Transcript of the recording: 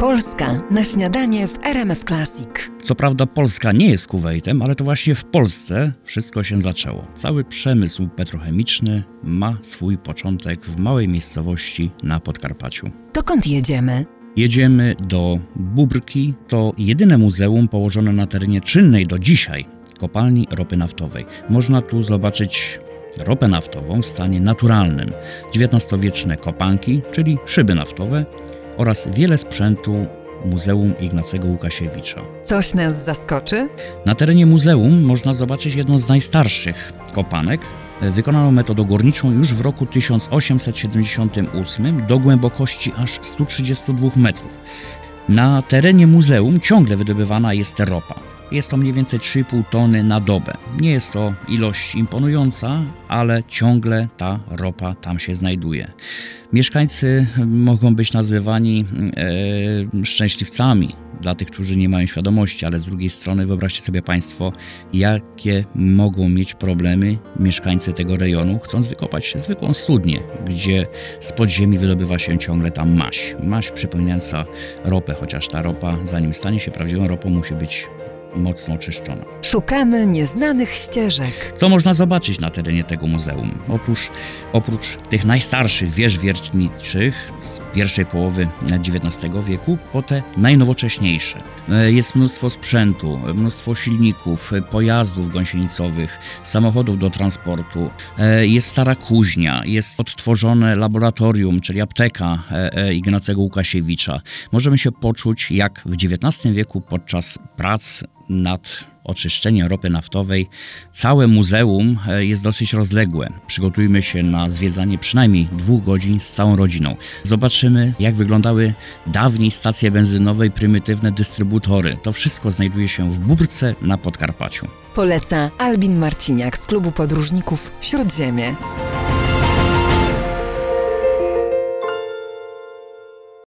Polska na śniadanie w RMF Classic. Co prawda Polska nie jest Kuwejtem, ale to właśnie w Polsce wszystko się zaczęło. Cały przemysł petrochemiczny ma swój początek w małej miejscowości na Podkarpaciu. Dokąd jedziemy? Jedziemy do Bubrki. To jedyne muzeum położone na terenie czynnej do dzisiaj kopalni ropy naftowej. Można tu zobaczyć ropę naftową w stanie naturalnym, XIX-wieczne kopanki, czyli szyby naftowe oraz wiele sprzętu Muzeum Ignacego Łukasiewicza. Coś nas zaskoczy? Na terenie muzeum można zobaczyć jedną z najstarszych kopanek, wykonaną metodą górniczą już w roku 1878 do głębokości aż 132 metrów. Na terenie muzeum ciągle wydobywana jest ropa. Jest to mniej więcej 3,5 tony na dobę. Nie jest to ilość imponująca, ale ciągle ta ropa tam się znajduje. Mieszkańcy mogą być nazywani e, szczęśliwcami dla tych, którzy nie mają świadomości, ale z drugiej strony wyobraźcie sobie Państwo, jakie mogą mieć problemy mieszkańcy tego rejonu, chcąc wykopać zwykłą studnię, gdzie z podziemi wydobywa się ciągle ta maś. Maś przypominająca ropę, chociaż ta ropa, zanim stanie się prawdziwą ropą, musi być mocno oczyszczona. Szukamy nieznanych ścieżek. Co można zobaczyć na terenie tego muzeum? Otóż oprócz tych najstarszych wież wiertniczych z pierwszej połowy XIX wieku, po te najnowocześniejsze. E, jest mnóstwo sprzętu, mnóstwo silników, pojazdów gąsienicowych, samochodów do transportu. E, jest stara kuźnia, jest odtworzone laboratorium, czyli apteka e, Ignacego Łukasiewicza. Możemy się poczuć jak w XIX wieku podczas prac nad oczyszczeniem ropy naftowej. Całe muzeum e, jest dosyć rozległe. Przygotujmy się na zwiedzanie przynajmniej dwóch godzin z całą rodziną. Zobaczymy, jak wyglądały dawniej stacje benzynowe i prymitywne dystrybutory. To wszystko znajduje się w Burce na Podkarpaciu. Poleca Albin Marciniak z klubu podróżników Śródziemie.